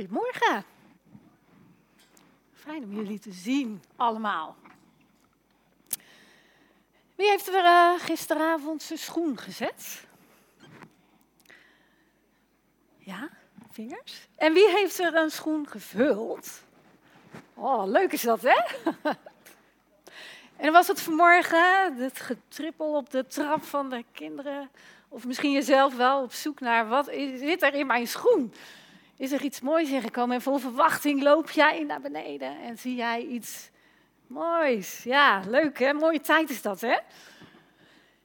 Goedemorgen. Fijn om jullie te zien, allemaal. Wie heeft er uh, gisteravond zijn schoen gezet? Ja, vingers. En wie heeft er een schoen gevuld? Oh, leuk is dat, hè? en was het vanmorgen, het getrippel op de trap van de kinderen? Of misschien jezelf wel op zoek naar wat zit er in mijn schoen? Is er iets moois ingekomen en vol verwachting loop jij naar beneden en zie jij iets moois? Ja, leuk hè? Mooie tijd is dat hè?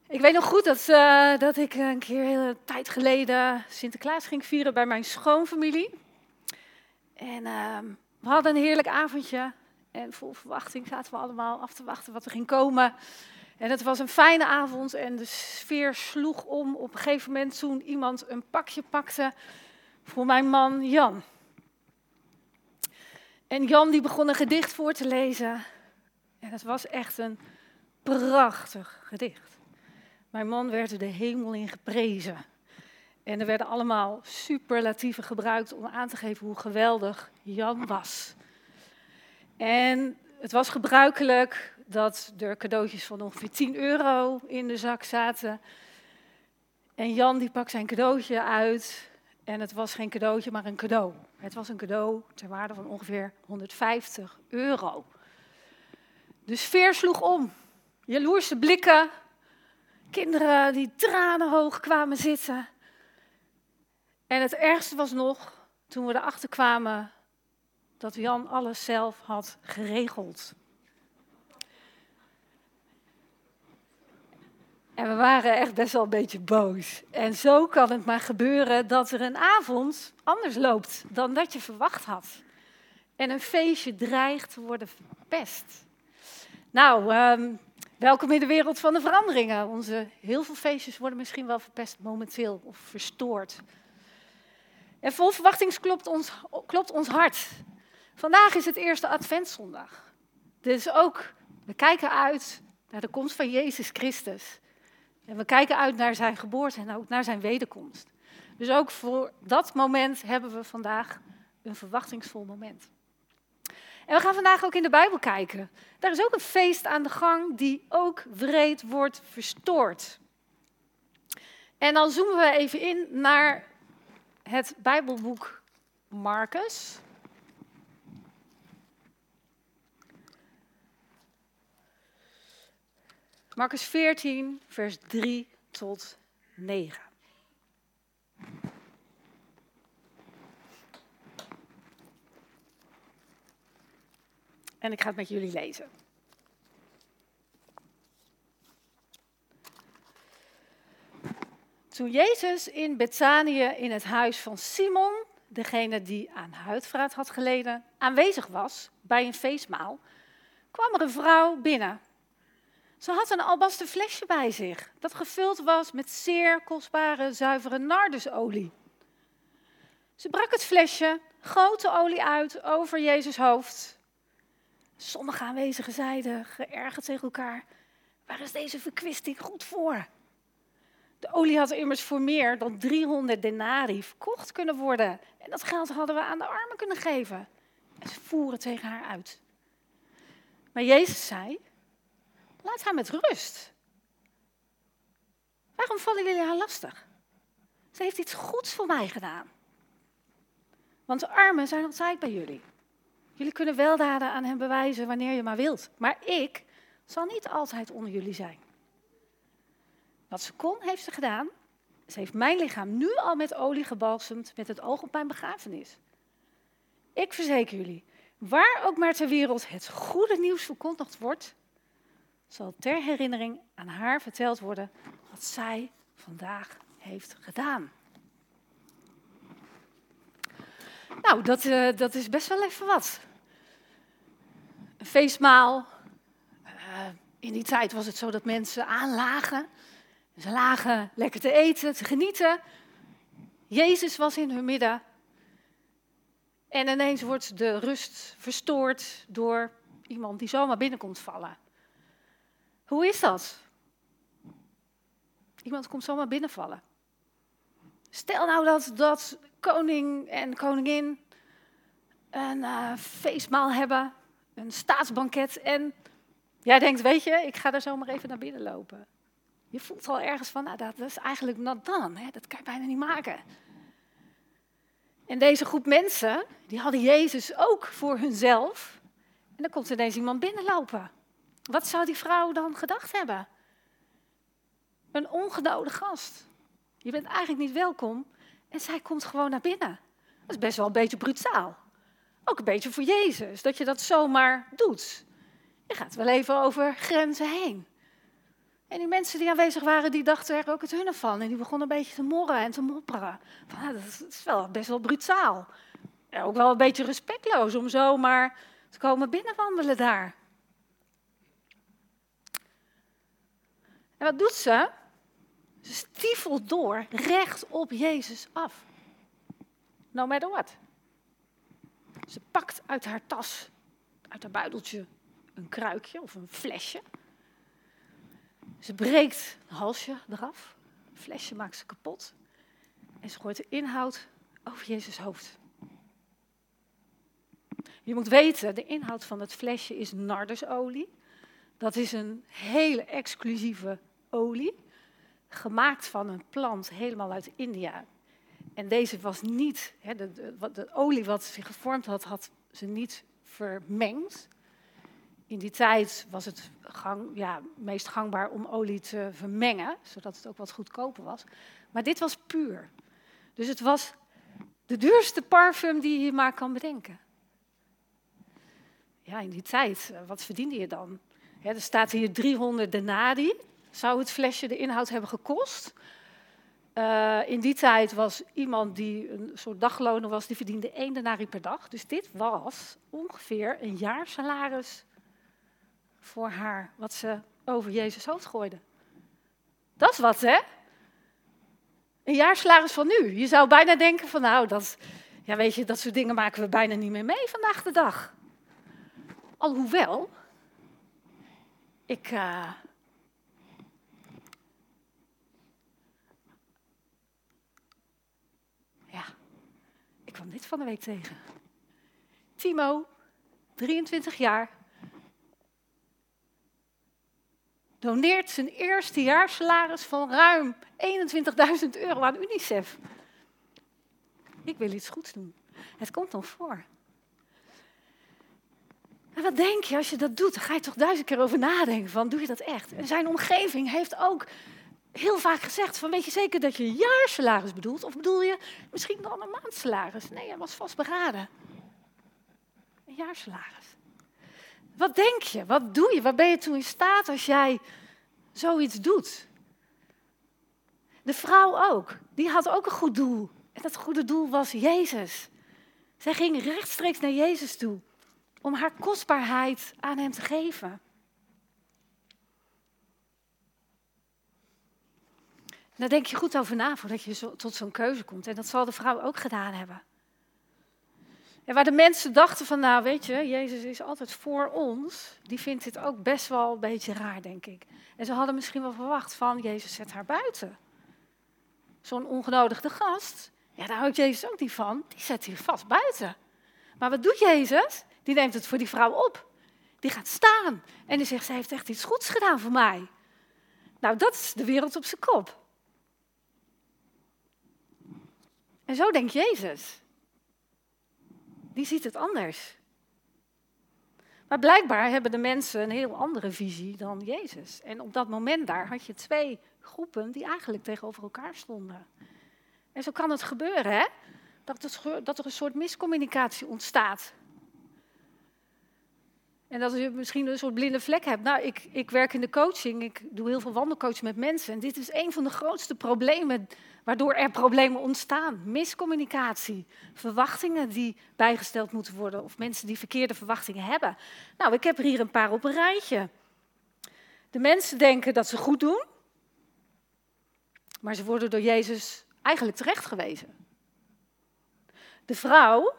Ik weet nog goed dat, uh, dat ik een keer een hele tijd geleden Sinterklaas ging vieren bij mijn schoonfamilie. En uh, we hadden een heerlijk avondje en vol verwachting zaten we allemaal af te wachten wat er ging komen. En het was een fijne avond en de sfeer sloeg om op een gegeven moment toen iemand een pakje pakte voor mijn man Jan. En Jan die begon een gedicht voor te lezen. En het was echt een prachtig gedicht. Mijn man werd er de hemel in geprezen. En er werden allemaal superlatieven gebruikt om aan te geven hoe geweldig Jan was. En het was gebruikelijk dat er cadeautjes van ongeveer 10 euro in de zak zaten. En Jan die pakt zijn cadeautje uit en het was geen cadeautje, maar een cadeau. Het was een cadeau ter waarde van ongeveer 150 euro. De sfeer sloeg om. Jaloerse blikken, kinderen die tranenhoog kwamen zitten. En het ergste was nog toen we erachter kwamen dat Jan alles zelf had geregeld. En we waren echt best wel een beetje boos. En zo kan het maar gebeuren dat er een avond anders loopt dan dat je verwacht had. En een feestje dreigt te worden verpest. Nou, um, welkom in de wereld van de veranderingen. Onze heel veel feestjes worden misschien wel verpest momenteel of verstoord. En vol verwachting klopt ons, klopt ons hart. Vandaag is het eerste Adventszondag. Dus ook, we kijken uit naar de komst van Jezus Christus. En we kijken uit naar zijn geboorte en ook naar zijn wederkomst. Dus ook voor dat moment hebben we vandaag een verwachtingsvol moment. En we gaan vandaag ook in de Bijbel kijken. Daar is ook een feest aan de gang die ook wreed wordt verstoord. En dan zoomen we even in naar het Bijbelboek Marcus. Marcus 14, vers 3 tot 9. En ik ga het met jullie lezen. Toen Jezus in Bethanië in het huis van Simon, degene die aan huidvraat had geleden, aanwezig was bij een feestmaal, kwam er een vrouw binnen ze had een albasten flesje bij zich, dat gevuld was met zeer kostbare, zuivere nardusolie. Ze brak het flesje, goot de olie uit over Jezus' hoofd. Sommige aanwezigen zeiden, geërgerd tegen elkaar, waar is deze verkwisting goed voor? De olie had immers voor meer dan 300 denari verkocht kunnen worden. En dat geld hadden we aan de armen kunnen geven. En ze voeren tegen haar uit. Maar Jezus zei, Laat haar met rust. Waarom vallen jullie haar lastig? Ze heeft iets goeds voor mij gedaan. Want de armen zijn altijd bij jullie. Jullie kunnen weldaden aan hem bewijzen wanneer je maar wilt. Maar ik zal niet altijd onder jullie zijn. Wat ze kon, heeft ze gedaan. Ze heeft mijn lichaam nu al met olie gebalsemd met het oog op mijn begrafenis. Ik verzeker jullie, waar ook maar ter wereld het goede nieuws verkondigd wordt, zal ter herinnering aan haar verteld worden wat zij vandaag heeft gedaan. Nou, dat, uh, dat is best wel even wat. Een feestmaal. Uh, in die tijd was het zo dat mensen aanlagen. Ze lagen lekker te eten, te genieten. Jezus was in hun midden. En ineens wordt de rust verstoord door iemand die zomaar binnenkomt vallen. Hoe is dat? Iemand komt zomaar binnenvallen. Stel nou dat, dat koning en koningin een uh, feestmaal hebben, een staatsbanket. En jij denkt, weet je, ik ga daar zomaar even naar binnen lopen. Je voelt al ergens van, nou, dat, is eigenlijk not dan. Dat kan je bijna niet maken. En deze groep mensen, die hadden Jezus ook voor hunzelf. En dan komt ineens iemand binnenlopen. Wat zou die vrouw dan gedacht hebben? Een ongedode gast. Je bent eigenlijk niet welkom. En zij komt gewoon naar binnen. Dat is best wel een beetje brutaal. Ook een beetje voor Jezus, dat je dat zomaar doet. Je gaat wel even over grenzen heen. En die mensen die aanwezig waren, die dachten er ook het hunne van. En die begonnen een beetje te morren en te mopperen. Van, dat is wel best wel brutaal. Ook wel een beetje respectloos om zomaar te komen binnenwandelen daar. Wat doet ze? Ze stiefelt door, recht op Jezus af. No matter what. Ze pakt uit haar tas, uit haar buideltje, een kruikje of een flesje. Ze breekt een halsje eraf, een flesje maakt ze kapot. En ze gooit de inhoud over Jezus hoofd. Je moet weten, de inhoud van het flesje is nardusolie. Dat is een hele exclusieve olie, gemaakt van een plant helemaal uit India. En deze was niet, hè, de, de, olie wat zich gevormd had, had ze niet vermengd. In die tijd was het gang, ja, meest gangbaar om olie te vermengen, zodat het ook wat goedkoper was. Maar dit was puur. Dus het was de duurste parfum die je maar kan bedenken. Ja, in die tijd, eh, wat verdiende je dan? er staat hier 300 denari, zou het flesje de inhoud hebben gekost. Uh, in die tijd was iemand die een soort dagloner was, die verdiende één denari per dag. Dus dit was ongeveer een jaarsalaris voor haar, wat ze over Jezus hoofd gooide. Dat is wat, hè? Een jaarsalaris van nu. Je zou bijna denken van, nou, dat, ja, weet je, dat soort dingen maken we bijna niet meer mee vandaag de dag. Alhoewel, ik, uh, Ik kwam dit van de week tegen. Timo, 23 jaar, doneert zijn eerste jaarsalaris van ruim 21.000 euro aan UNICEF. Ik wil iets goeds doen. Het komt dan voor. En wat denk je als je dat doet? Dan ga je toch duizend keer over nadenken van, doe je dat echt? En zijn omgeving heeft ook heel vaak gezegd van weet je zeker dat je een jaarsalaris bedoelt? Of bedoel je misschien dan een maandsalaris? Nee, hij was vast beraden. Een jaarsalaris. Wat denk je? Wat doe je? Waar ben je toe in staat als jij zoiets doet? De vrouw ook. Die had ook een goed doel. En dat goede doel was Jezus. Zij ging rechtstreeks naar Jezus toe om haar kostbaarheid aan hem te geven. Daar denk je goed over na voordat je tot zo'n keuze komt. En dat zal de vrouw ook gedaan hebben. En waar de mensen dachten van, nou weet je, Jezus is altijd voor ons, die vindt dit ook best wel een beetje raar, denk ik. En ze hadden misschien wel verwacht van, Jezus zet haar buiten. Zo'n ongenodigde gast, ja daar houdt Jezus ook niet van, die zet hij vast buiten. Maar wat doet Jezus? Die neemt het voor die vrouw op. Die gaat staan en die zegt, zij heeft echt iets goeds gedaan voor mij. Nou, dat is de wereld op zijn kop. En zo denkt Jezus. Die ziet het anders. Maar blijkbaar hebben de mensen een heel andere visie dan Jezus. En op dat moment daar had je twee groepen die eigenlijk tegenover elkaar stonden. En zo kan het gebeuren, hè? Dat, dat er een soort miscommunicatie ontstaat. En dat je misschien een soort blinde vlek hebt. Nou, ik, ik werk in de coaching, ik doe heel veel wandelcoaching met mensen. En dit is een van de grootste problemen waardoor er problemen ontstaan. Miscommunicatie, verwachtingen die bijgesteld moeten worden of mensen die verkeerde verwachtingen hebben. Nou, ik heb er hier een paar op een rijtje. De mensen denken dat ze goed doen, maar ze worden door Jezus eigenlijk terechtgewezen. De vrouw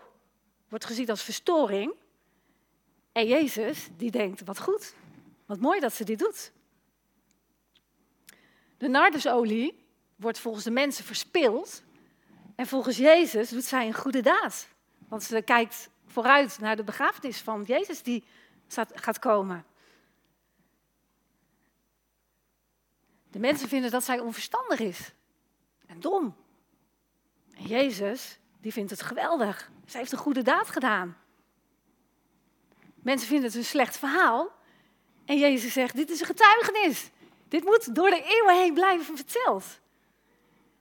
wordt gezien als verstoring en Jezus die denkt, wat goed, wat mooi dat ze dit doet. De nardusolie wordt volgens de mensen verspild. En volgens Jezus doet zij een goede daad. Want ze kijkt vooruit naar de begrafenis van Jezus die gaat komen. De mensen vinden dat zij onverstandig is en dom. En Jezus, die vindt het geweldig. Zij heeft een goede daad gedaan. Mensen vinden het een slecht verhaal. En Jezus zegt, dit is een getuigenis. Dit moet door de eeuwen heen blijven verteld.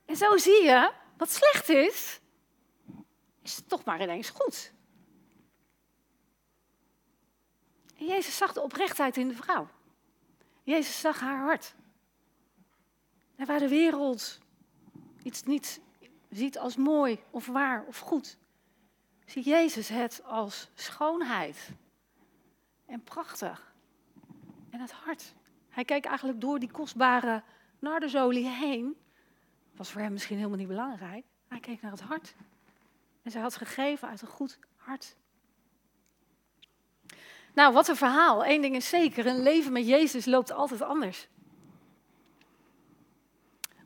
En zo zie je, wat slecht is, is toch maar ineens goed. En Jezus zag de oprechtheid in de vrouw. Jezus zag haar hart. En waar de wereld iets niet ziet als mooi of waar of goed, ziet Jezus het als schoonheid en prachtig. En het hart. Hij keek eigenlijk door die kostbare nardesolie heen. Was voor hem misschien helemaal niet belangrijk. Hij keek naar het hart. En zij had gegeven uit een goed hart. Nou, wat een verhaal. Eén ding is zeker, een leven met Jezus loopt altijd anders.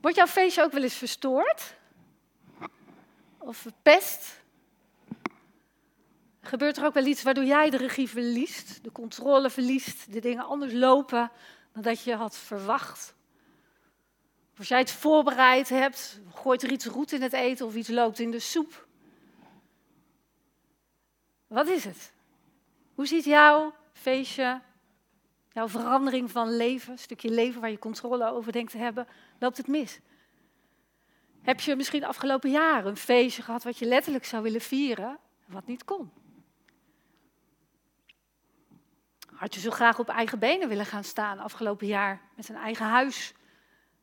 Wordt jouw feestje ook wel eens verstoord? Of verpest? Gebeurt er ook wel iets waardoor jij de regie verliest, de controle verliest, de dingen anders lopen dan dat je had verwacht? Als jij het voorbereid hebt, gooit er iets roet in het eten of iets loopt in de soep. Wat is het? Hoe ziet jouw feestje, jouw verandering van leven, een stukje leven waar je controle over denkt te hebben, loopt het mis? Heb je misschien afgelopen jaren een feestje gehad wat je letterlijk zou willen vieren, wat niet kon? Had je zo graag op eigen benen willen gaan staan afgelopen jaar met een eigen huis,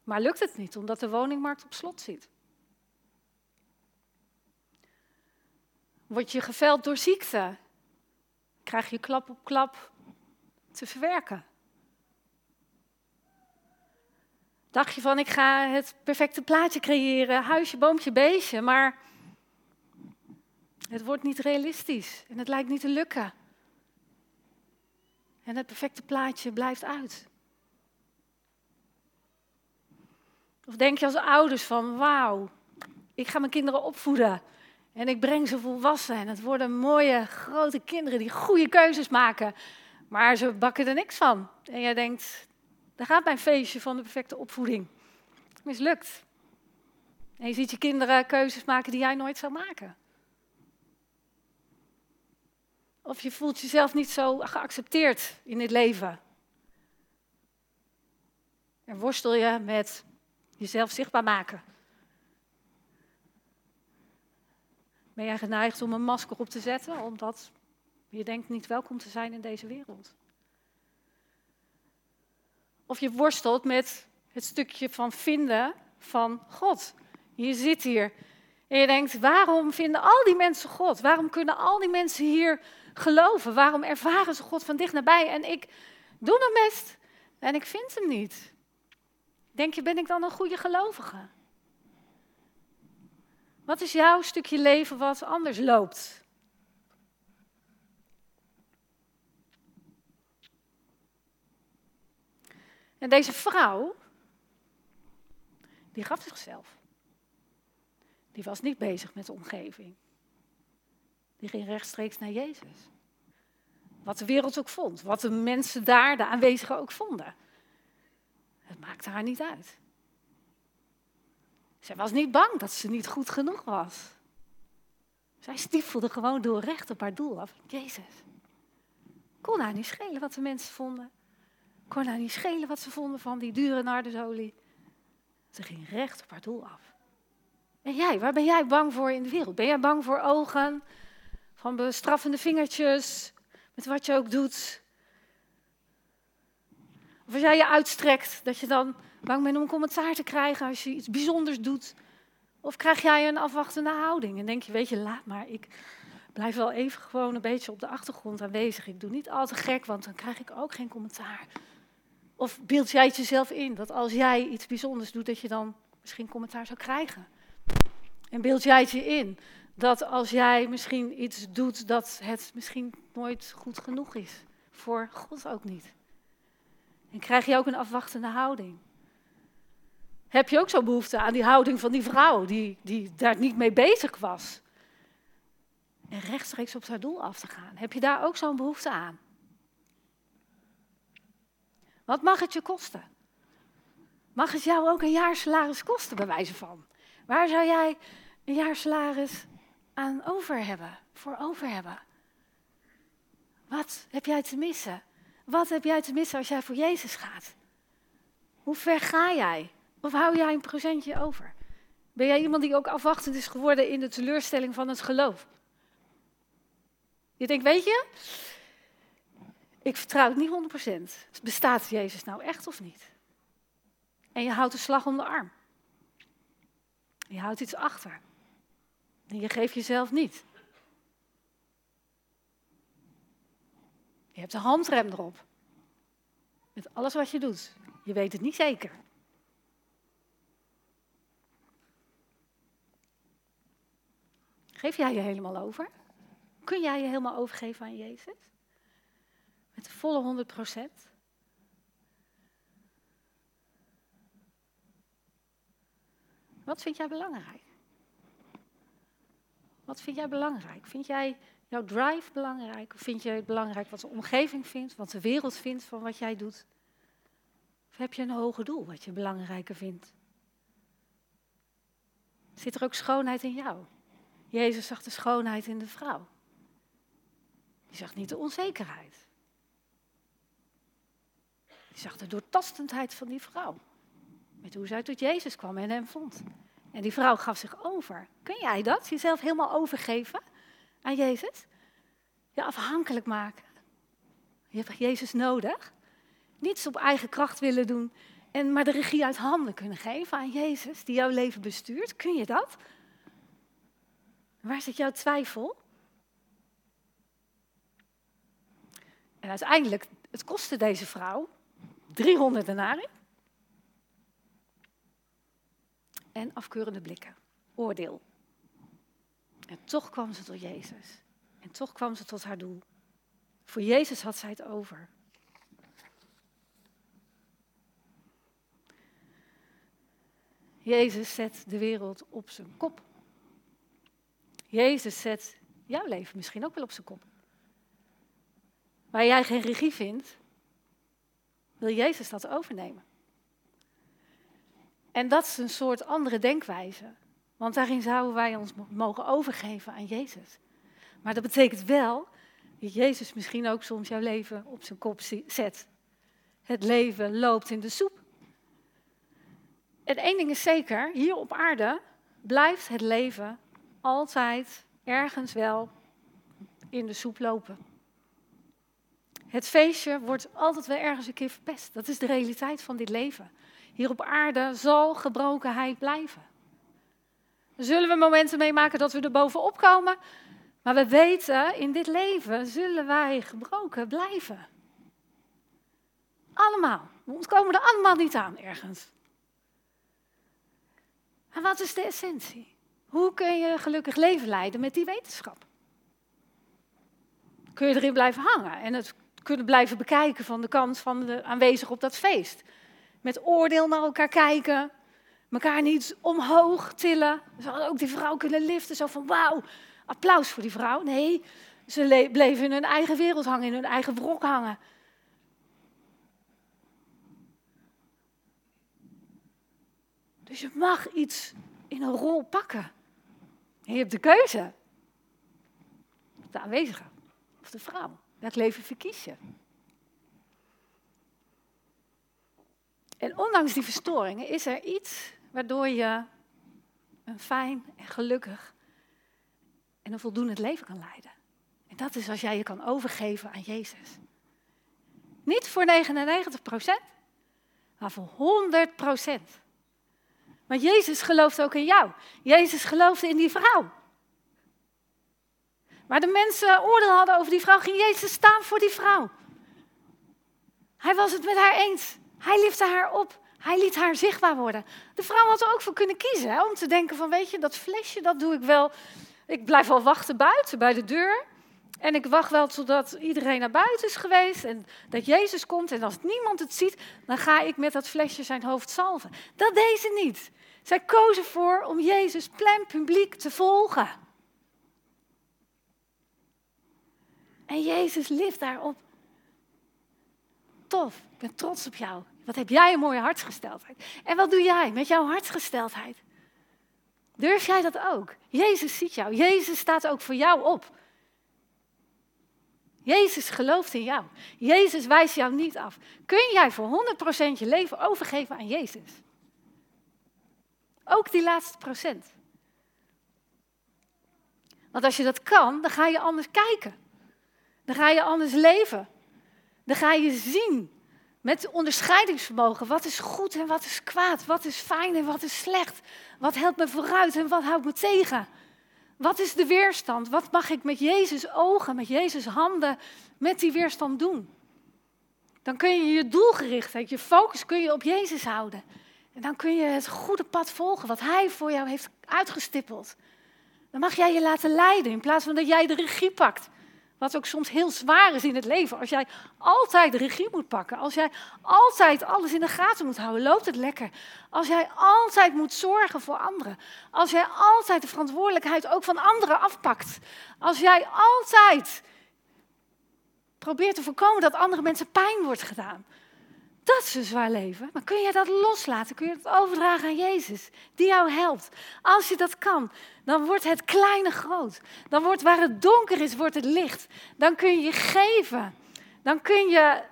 maar lukt het niet omdat de woningmarkt op slot zit? Word je geveld door ziekte? Krijg je klap op klap te verwerken? Dacht je van, ik ga het perfecte plaatje creëren, huisje, boompje, beestje, maar het wordt niet realistisch en het lijkt niet te lukken. En het perfecte plaatje blijft uit. Of denk je als ouders van, wauw, ik ga mijn kinderen opvoeden en ik breng ze volwassen en het worden mooie, grote kinderen die goede keuzes maken. Maar ze bakken er niks van. En jij denkt, daar gaat mijn feestje van de perfecte opvoeding. Mislukt. En je ziet je kinderen keuzes maken die jij nooit zou maken. Of je voelt jezelf niet zo geaccepteerd in dit leven. En worstel je met jezelf zichtbaar maken. Ben jij geneigd om een masker op te zetten omdat je denkt niet welkom te zijn in deze wereld? Of je worstelt met het stukje van vinden van God. Je zit hier en je denkt, waarom vinden al die mensen God? Waarom kunnen al die mensen hier geloven? Waarom ervaren ze God van dicht nabij? En ik doe mijn best en ik vind hem niet. Denk je, ben ik dan een goede gelovige? Wat is jouw stukje leven wat anders loopt? En deze vrouw, die gaf zichzelf. Die was niet bezig met de omgeving. Die ging rechtstreeks naar Jezus. Wat de wereld ook vond, wat de mensen daar, de aanwezigen ook vonden. Het maakte haar niet uit. Zij was niet bang dat ze niet goed genoeg was. Zij stiefelde gewoon door recht op haar doel af. Jezus. Kon haar niet schelen wat de mensen vonden. Kon haar niet schelen wat ze vonden van die dure nardesolie. Ze ging recht op haar doel af. En jij, waar ben jij bang voor in de wereld? Ben jij bang voor ogen, van bestraffende vingertjes, met wat je ook doet? Of als jij je uitstrekt, dat je dan bang bent om een commentaar te krijgen als je iets bijzonders doet? Of krijg jij een afwachtende houding en denk je, weet je, laat maar, ik blijf wel even gewoon een beetje op de achtergrond aanwezig. Ik doe niet al te gek, want dan krijg ik ook geen commentaar. Of beeld jij het jezelf in dat als jij iets bijzonders doet, dat je dan misschien commentaar zou krijgen? En beeld jij het je in dat als jij misschien iets doet, dat het misschien nooit goed genoeg is? Voor God ook niet. En krijg je ook een afwachtende houding? Heb je ook zo behoefte aan die houding van die vrouw die, die daar niet mee bezig was? en rechtstreeks op haar doel af te gaan? Heb je daar ook zo'n behoefte aan? Wat mag het je kosten? Mag het jou ook een jaar salaris kosten, bij wijze van? Waar zou jij een jaar salaris aan over hebben, voor over hebben? Wat heb jij te missen? Wat heb jij te missen als jij voor Jezus gaat? Hoe ver ga jij? Of hou jij een procentje over? Ben jij iemand die ook afwachtend is geworden in de teleurstelling van het geloof? Je denkt, weet je, ik vertrouw het niet 100%. Bestaat Jezus nou echt of niet? En je houdt de slag om de arm. Je houdt iets achter. Je geeft jezelf niet. Je hebt de handrem erop. Met alles wat je doet. Je weet het niet zeker. Geef jij je helemaal over? Kun jij je helemaal overgeven aan Jezus? Met de volle 100 procent? Wat vind jij belangrijk? Wat vind jij belangrijk? Vind jij jouw drive belangrijk? Of vind je het belangrijk wat de omgeving vindt, wat de wereld vindt van wat jij doet? Of heb je een hoger doel wat je belangrijker vindt? Zit er ook schoonheid in jou? Jezus zag de schoonheid in de vrouw. Die zag niet de onzekerheid. Die zag de doortastendheid van die vrouw. Met hoe zij tot Jezus kwam en hem vond. En die vrouw gaf zich over. Kun jij dat? Jezelf helemaal overgeven aan Jezus? Je afhankelijk maken. Je hebt Jezus nodig. Niets op eigen kracht willen doen. En maar de regie uit handen kunnen geven aan Jezus, die jouw leven bestuurt. Kun je dat? Waar zit jouw twijfel? En uiteindelijk, het kostte deze vrouw 300 denari. En afkeurende blikken, oordeel. En toch kwam ze tot Jezus. En toch kwam ze tot haar doel. Voor Jezus had zij het over. Jezus zet de wereld op zijn kop. Jezus zet jouw leven misschien ook wel op zijn kop. Waar jij geen regie vindt, wil Jezus dat overnemen. En dat is een soort andere denkwijze. Want daarin zouden wij ons mogen overgeven aan Jezus. Maar dat betekent wel dat Jezus misschien ook soms jouw leven op zijn kop zet. Het leven loopt in de soep. En één ding is zeker, hier op aarde blijft het leven altijd ergens wel in de soep lopen. Het feestje wordt altijd wel ergens een keer verpest. Dat is de realiteit van dit leven. Hier op aarde zal gebrokenheid blijven. Zullen we momenten meemaken dat we er bovenop komen, maar we weten, in dit leven zullen wij gebroken blijven. Allemaal. We ontkomen er allemaal niet aan ergens. En wat is de essentie? Hoe kun je een gelukkig leven leiden met die wetenschap? Kun je erin blijven hangen en het kunnen blijven bekijken van de kant van de aanwezig op dat feest? Met oordeel naar elkaar kijken, elkaar niet omhoog tillen. Ze hadden ook die vrouw kunnen liften, zo van wauw, applaus voor die vrouw. Nee, ze bleven in hun eigen wereld hangen, in hun eigen wrok hangen. Dus je mag iets in een rol pakken. En je hebt de keuze. De aanwezige of de vrouw. Welk leven verkies je? En ondanks die verstoringen is er iets waardoor je een fijn en gelukkig en een voldoende leven kan leiden. En dat is als jij je kan overgeven aan Jezus. Niet voor 99% maar voor 100 procent. Maar Jezus gelooft ook in jou. Jezus geloofde in die vrouw. Maar de mensen oordeel hadden over die vrouw, ging Jezus staan voor die vrouw. Hij was het met haar eens. Hij lifte haar op. Hij liet haar zichtbaar worden. De vrouw had er ook voor kunnen kiezen. Om te denken van, weet je, dat flesje, dat doe ik wel. Ik blijf wel wachten buiten, bij de deur. En ik wacht wel totdat iedereen naar buiten is geweest en dat Jezus komt. En als niemand het ziet, dan ga ik met dat flesje zijn hoofd salven. Dat deed ze niet. Zij kozen voor om Jezus plein publiek te volgen. En Jezus leeft daarop. Ik ben trots op jou. Wat heb jij een mooie hartsgesteldheid. En wat doe jij met jouw hartsgesteldheid? Durf jij dat ook? Jezus ziet jou. Jezus staat ook voor jou op. Jezus gelooft in jou. Jezus wijst jou niet af. Kun jij voor 100% je leven overgeven aan Jezus? Ook die laatste procent. Want als je dat kan, dan ga je anders kijken. Dan ga je anders leven. Dan ga je zien met onderscheidingsvermogen wat is goed en wat is kwaad. Wat is fijn en wat is slecht. Wat helpt me vooruit en wat houdt me tegen. Wat is de weerstand? Wat mag ik met Jezus ogen, met Jezus handen, met die weerstand doen? Dan kun je je doelgerichtheid, je focus kun je op Jezus houden. En dan kun je het goede pad volgen wat Hij voor jou heeft uitgestippeld. Dan mag jij je laten leiden in plaats van dat jij de regie pakt. Wat ook soms heel zwaar is in het leven. Als jij altijd de regie moet pakken. Als jij altijd alles in de gaten moet houden, loopt het lekker. Als jij altijd moet zorgen voor anderen. Als jij altijd de verantwoordelijkheid ook van anderen afpakt. Als jij altijd probeert te voorkomen dat andere mensen pijn wordt gedaan. Dat is een zwaar leven. Maar kun je dat loslaten? Kun je dat overdragen aan Jezus, die jou helpt? Als je dat kan, dan wordt het kleine groot. Dan wordt waar het donker is, wordt het licht. Dan kun je geven. Dan kun je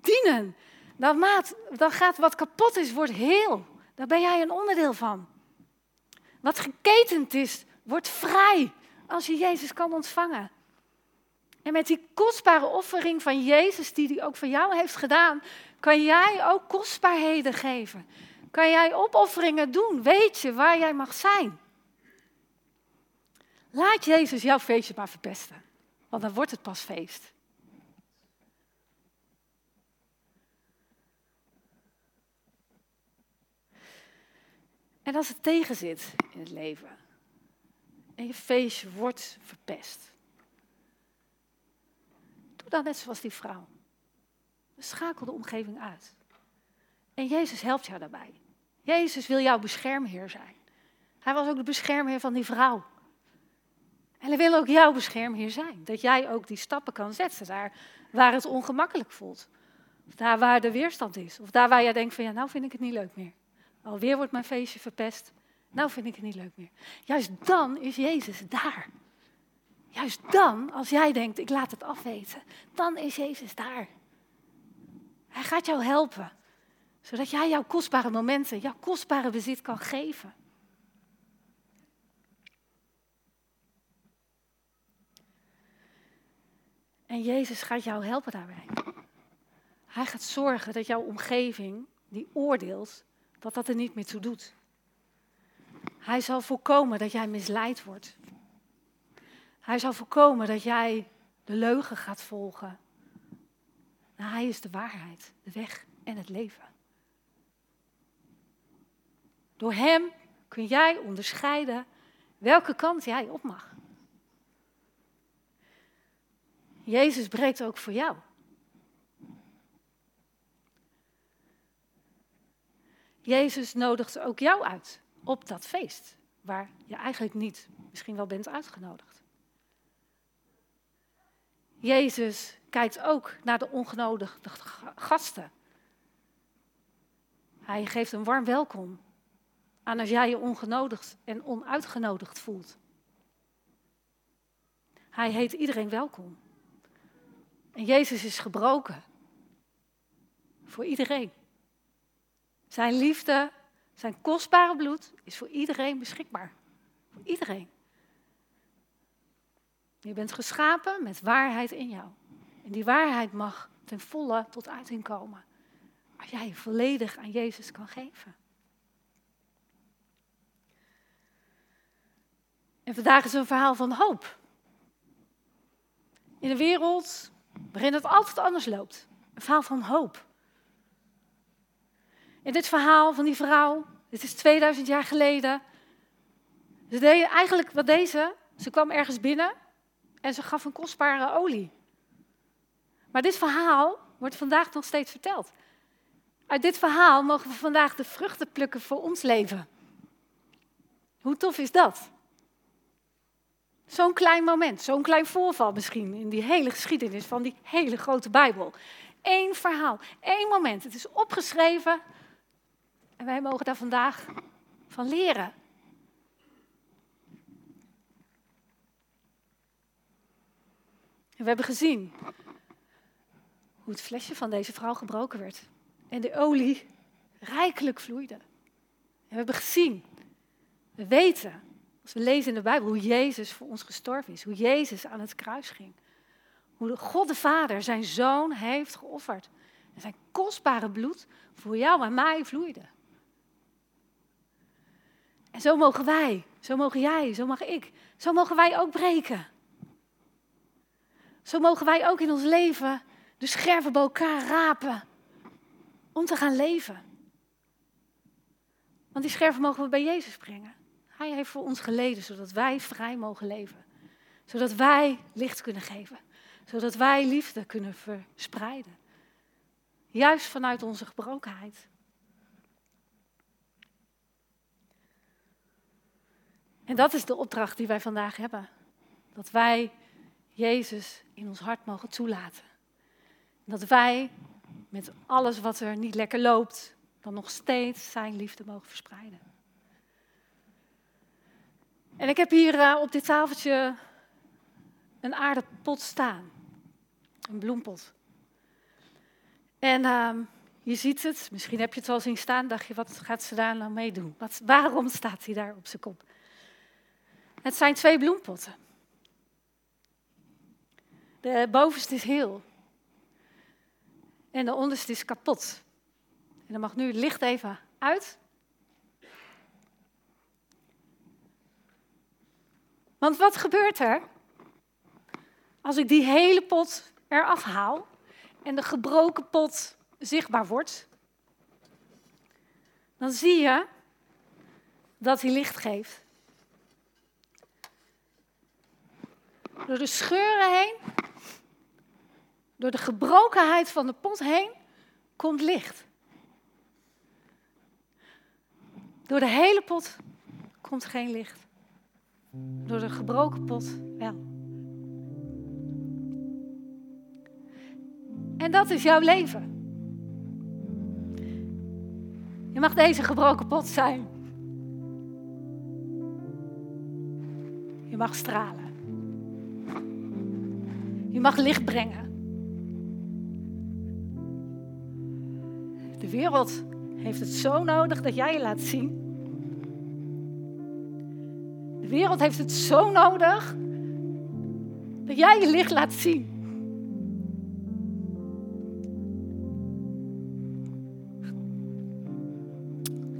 dienen. Dan, maat, dan gaat wat kapot is, wordt heel. Daar ben jij een onderdeel van. Wat geketend is, wordt vrij als je Jezus kan ontvangen. En met die kostbare offering van Jezus, die hij ook voor jou heeft gedaan, kan jij ook kostbaarheden geven. Kan jij opofferingen doen? Weet je waar jij mag zijn? Laat Jezus jouw feestje maar verpesten, want dan wordt het pas feest. En als het tegenzit in het leven en je feestje wordt verpest, doe dan net zoals die vrouw. Schakel de omgeving uit. En Jezus helpt jou daarbij. Jezus wil jouw beschermheer zijn. Hij was ook de beschermheer van die vrouw. En hij wil ook jouw beschermheer zijn. Dat jij ook die stappen kan zetten daar waar het ongemakkelijk voelt. Of daar waar de weerstand is. Of daar waar jij denkt van ja, nou vind ik het niet leuk meer. Alweer wordt mijn feestje verpest. Nou vind ik het niet leuk meer. Juist dan is Jezus daar. Juist dan, als jij denkt ik laat het afweten, dan is Jezus daar. Hij gaat jou helpen, zodat jij jouw kostbare momenten, jouw kostbare bezit kan geven. En Jezus gaat jou helpen daarbij. Hij gaat zorgen dat jouw omgeving, die oordeelt, dat dat er niet meer toe doet. Hij zal voorkomen dat jij misleid wordt. Hij zal voorkomen dat jij de leugen gaat volgen. Nou, hij is de waarheid, de weg en het leven. Door Hem kun jij onderscheiden welke kant jij op mag. Jezus breekt ook voor jou. Jezus nodigt ook jou uit op dat feest, waar je eigenlijk niet misschien wel bent uitgenodigd. Jezus kijkt ook naar de ongenodigde gasten. Hij geeft een warm welkom aan als jij je ongenodigd en onuitgenodigd voelt. Hij heet iedereen welkom. En Jezus is gebroken. Voor iedereen. Zijn liefde, zijn kostbare bloed is voor iedereen beschikbaar. Voor iedereen. Je bent geschapen met waarheid in jou. En die waarheid mag ten volle tot uiting komen. Als jij je volledig aan Jezus kan geven. En vandaag is een verhaal van hoop. In een wereld waarin het altijd anders loopt. Een verhaal van hoop. In dit verhaal van die vrouw, dit is 2000 jaar geleden. Ze deed eigenlijk wat deze. Ze kwam ergens binnen en ze gaf een kostbare olie. Maar dit verhaal wordt vandaag nog steeds verteld. Uit dit verhaal mogen we vandaag de vruchten plukken voor ons leven. Hoe tof is dat? Zo'n klein moment, zo'n klein voorval misschien in die hele geschiedenis van die hele grote Bijbel. Eén verhaal, één moment. Het is opgeschreven en wij mogen daar vandaag van leren. En we hebben gezien hoe het flesje van deze vrouw gebroken werd en de olie rijkelijk vloeide. En we hebben gezien, we weten, als we lezen in de Bijbel, hoe Jezus voor ons gestorven is, hoe Jezus aan het kruis ging. Hoe de God de Vader zijn zoon heeft geofferd. En zijn kostbare bloed voor jou en mij vloeide. En zo mogen wij, zo mogen jij, zo mag ik, zo mogen wij ook breken. Zo mogen wij ook in ons leven de scherven bij elkaar rapen om te gaan leven. Want die scherven mogen we bij Jezus brengen. Hij heeft voor ons geleden, zodat wij vrij mogen leven. Zodat wij licht kunnen geven. Zodat wij liefde kunnen verspreiden. Juist vanuit onze gebrokenheid. En dat is de opdracht die wij vandaag hebben. Dat wij Jezus in ons hart mogen toelaten. Dat wij met alles wat er niet lekker loopt, dan nog steeds zijn liefde mogen verspreiden. En ik heb hier uh, op dit tafeltje een aardappot staan. Een bloempot. En uh, je ziet het, misschien heb je het al zien staan, dacht je, wat gaat ze daar nou mee doen? Wat, waarom staat hij daar op zijn kop? Het zijn twee bloempotten. De bovenste is heel. En de onderste is kapot. En dan mag nu het licht even uit. Want wat gebeurt er als ik die hele pot eraf haal en de gebroken pot zichtbaar wordt? Dan zie je dat hij licht geeft. Door de scheuren heen, door de gebrokenheid van de pot heen, komt licht. Door de hele pot komt geen licht. Door de gebroken pot wel. En dat is jouw leven. Je mag deze gebroken pot zijn. Je mag stralen. Je mag licht brengen. De wereld heeft het zo nodig dat jij je laat zien. De wereld heeft het zo nodig dat jij je licht laat zien.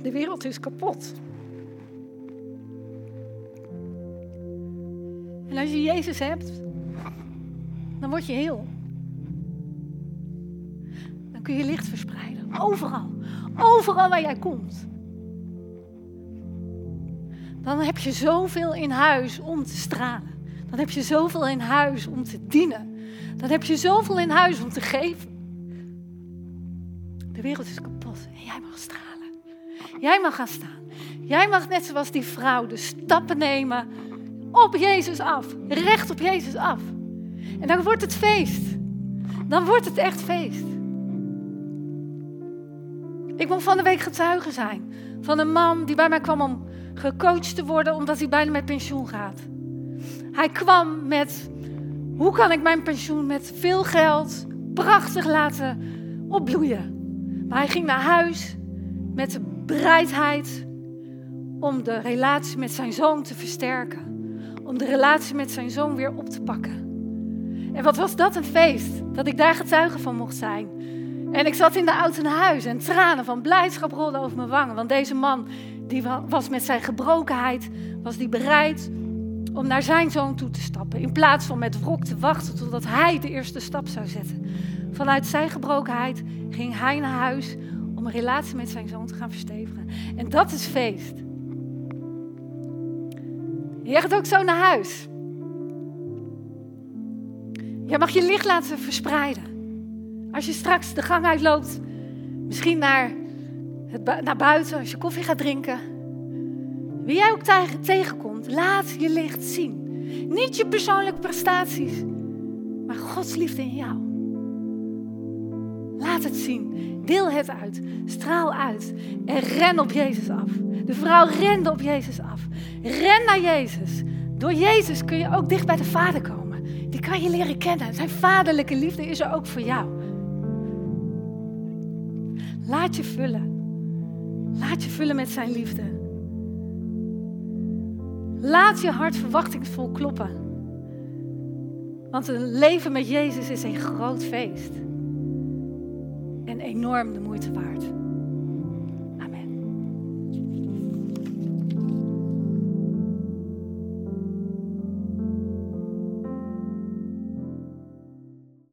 De wereld is kapot. En als je Jezus hebt, dan word je heel. Kun je licht verspreiden. Overal. Overal waar jij komt. Dan heb je zoveel in huis om te stralen. Dan heb je zoveel in huis om te dienen. Dan heb je zoveel in huis om te geven. De wereld is kapot en jij mag stralen. Jij mag gaan staan. Jij mag net zoals die vrouw de stappen nemen op Jezus af. Recht op Jezus af. En dan wordt het feest. Dan wordt het echt feest. Ik wil van de week getuige zijn van een man die bij mij kwam om gecoacht te worden omdat hij bijna met pensioen gaat. Hij kwam met, hoe kan ik mijn pensioen met veel geld prachtig laten opbloeien? Maar hij ging naar huis met de bereidheid om de relatie met zijn zoon te versterken. Om de relatie met zijn zoon weer op te pakken. En wat was dat een feest, dat ik daar getuige van mocht zijn. En ik zat in de auto naar huis en tranen van blijdschap rolden over mijn wangen. Want deze man, die was met zijn gebrokenheid, was die bereid om naar zijn zoon toe te stappen. In plaats van met wrok te wachten totdat hij de eerste stap zou zetten. Vanuit zijn gebrokenheid ging hij naar huis om een relatie met zijn zoon te gaan verstevigen. En dat is feest. Je gaat ook zo naar huis. Je mag je licht laten verspreiden. Als je straks de gang uitloopt, misschien naar, het, naar buiten, als je koffie gaat drinken. Wie jij ook tegenkomt, laat je licht zien. Niet je persoonlijke prestaties, maar Gods liefde in jou. Laat het zien. Deel het uit. Straal uit. En ren op Jezus af. De vrouw rende op Jezus af. Ren naar Jezus. Door Jezus kun je ook dicht bij de Vader komen. Die kan je leren kennen. Zijn vaderlijke liefde is er ook voor jou. Laat je vullen. Laat je vullen met zijn liefde. Laat je hart verwachtingsvol kloppen. Want een leven met Jezus is een groot feest. En enorm de moeite waard.